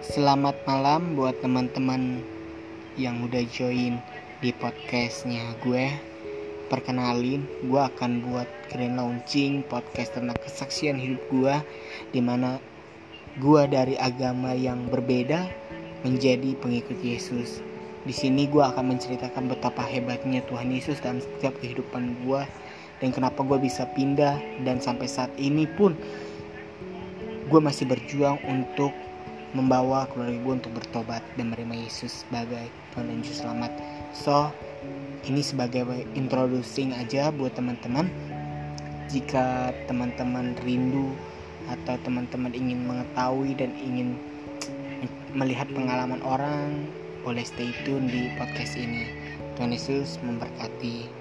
Selamat malam buat teman-teman yang udah join di podcastnya gue. Perkenalin, gue akan buat grand launching podcast tentang kesaksian hidup gue Di mana gue dari agama yang berbeda menjadi pengikut Yesus. Di sini gue akan menceritakan betapa hebatnya Tuhan Yesus dalam setiap kehidupan gue dan kenapa gue bisa pindah dan sampai saat ini pun gue masih berjuang untuk membawa keluarga gue untuk bertobat dan menerima Yesus sebagai Tuhan dan Juru Selamat. So, ini sebagai introducing aja buat teman-teman. Jika teman-teman rindu atau teman-teman ingin mengetahui dan ingin melihat pengalaman orang, boleh stay tune di podcast ini. Tuhan Yesus memberkati.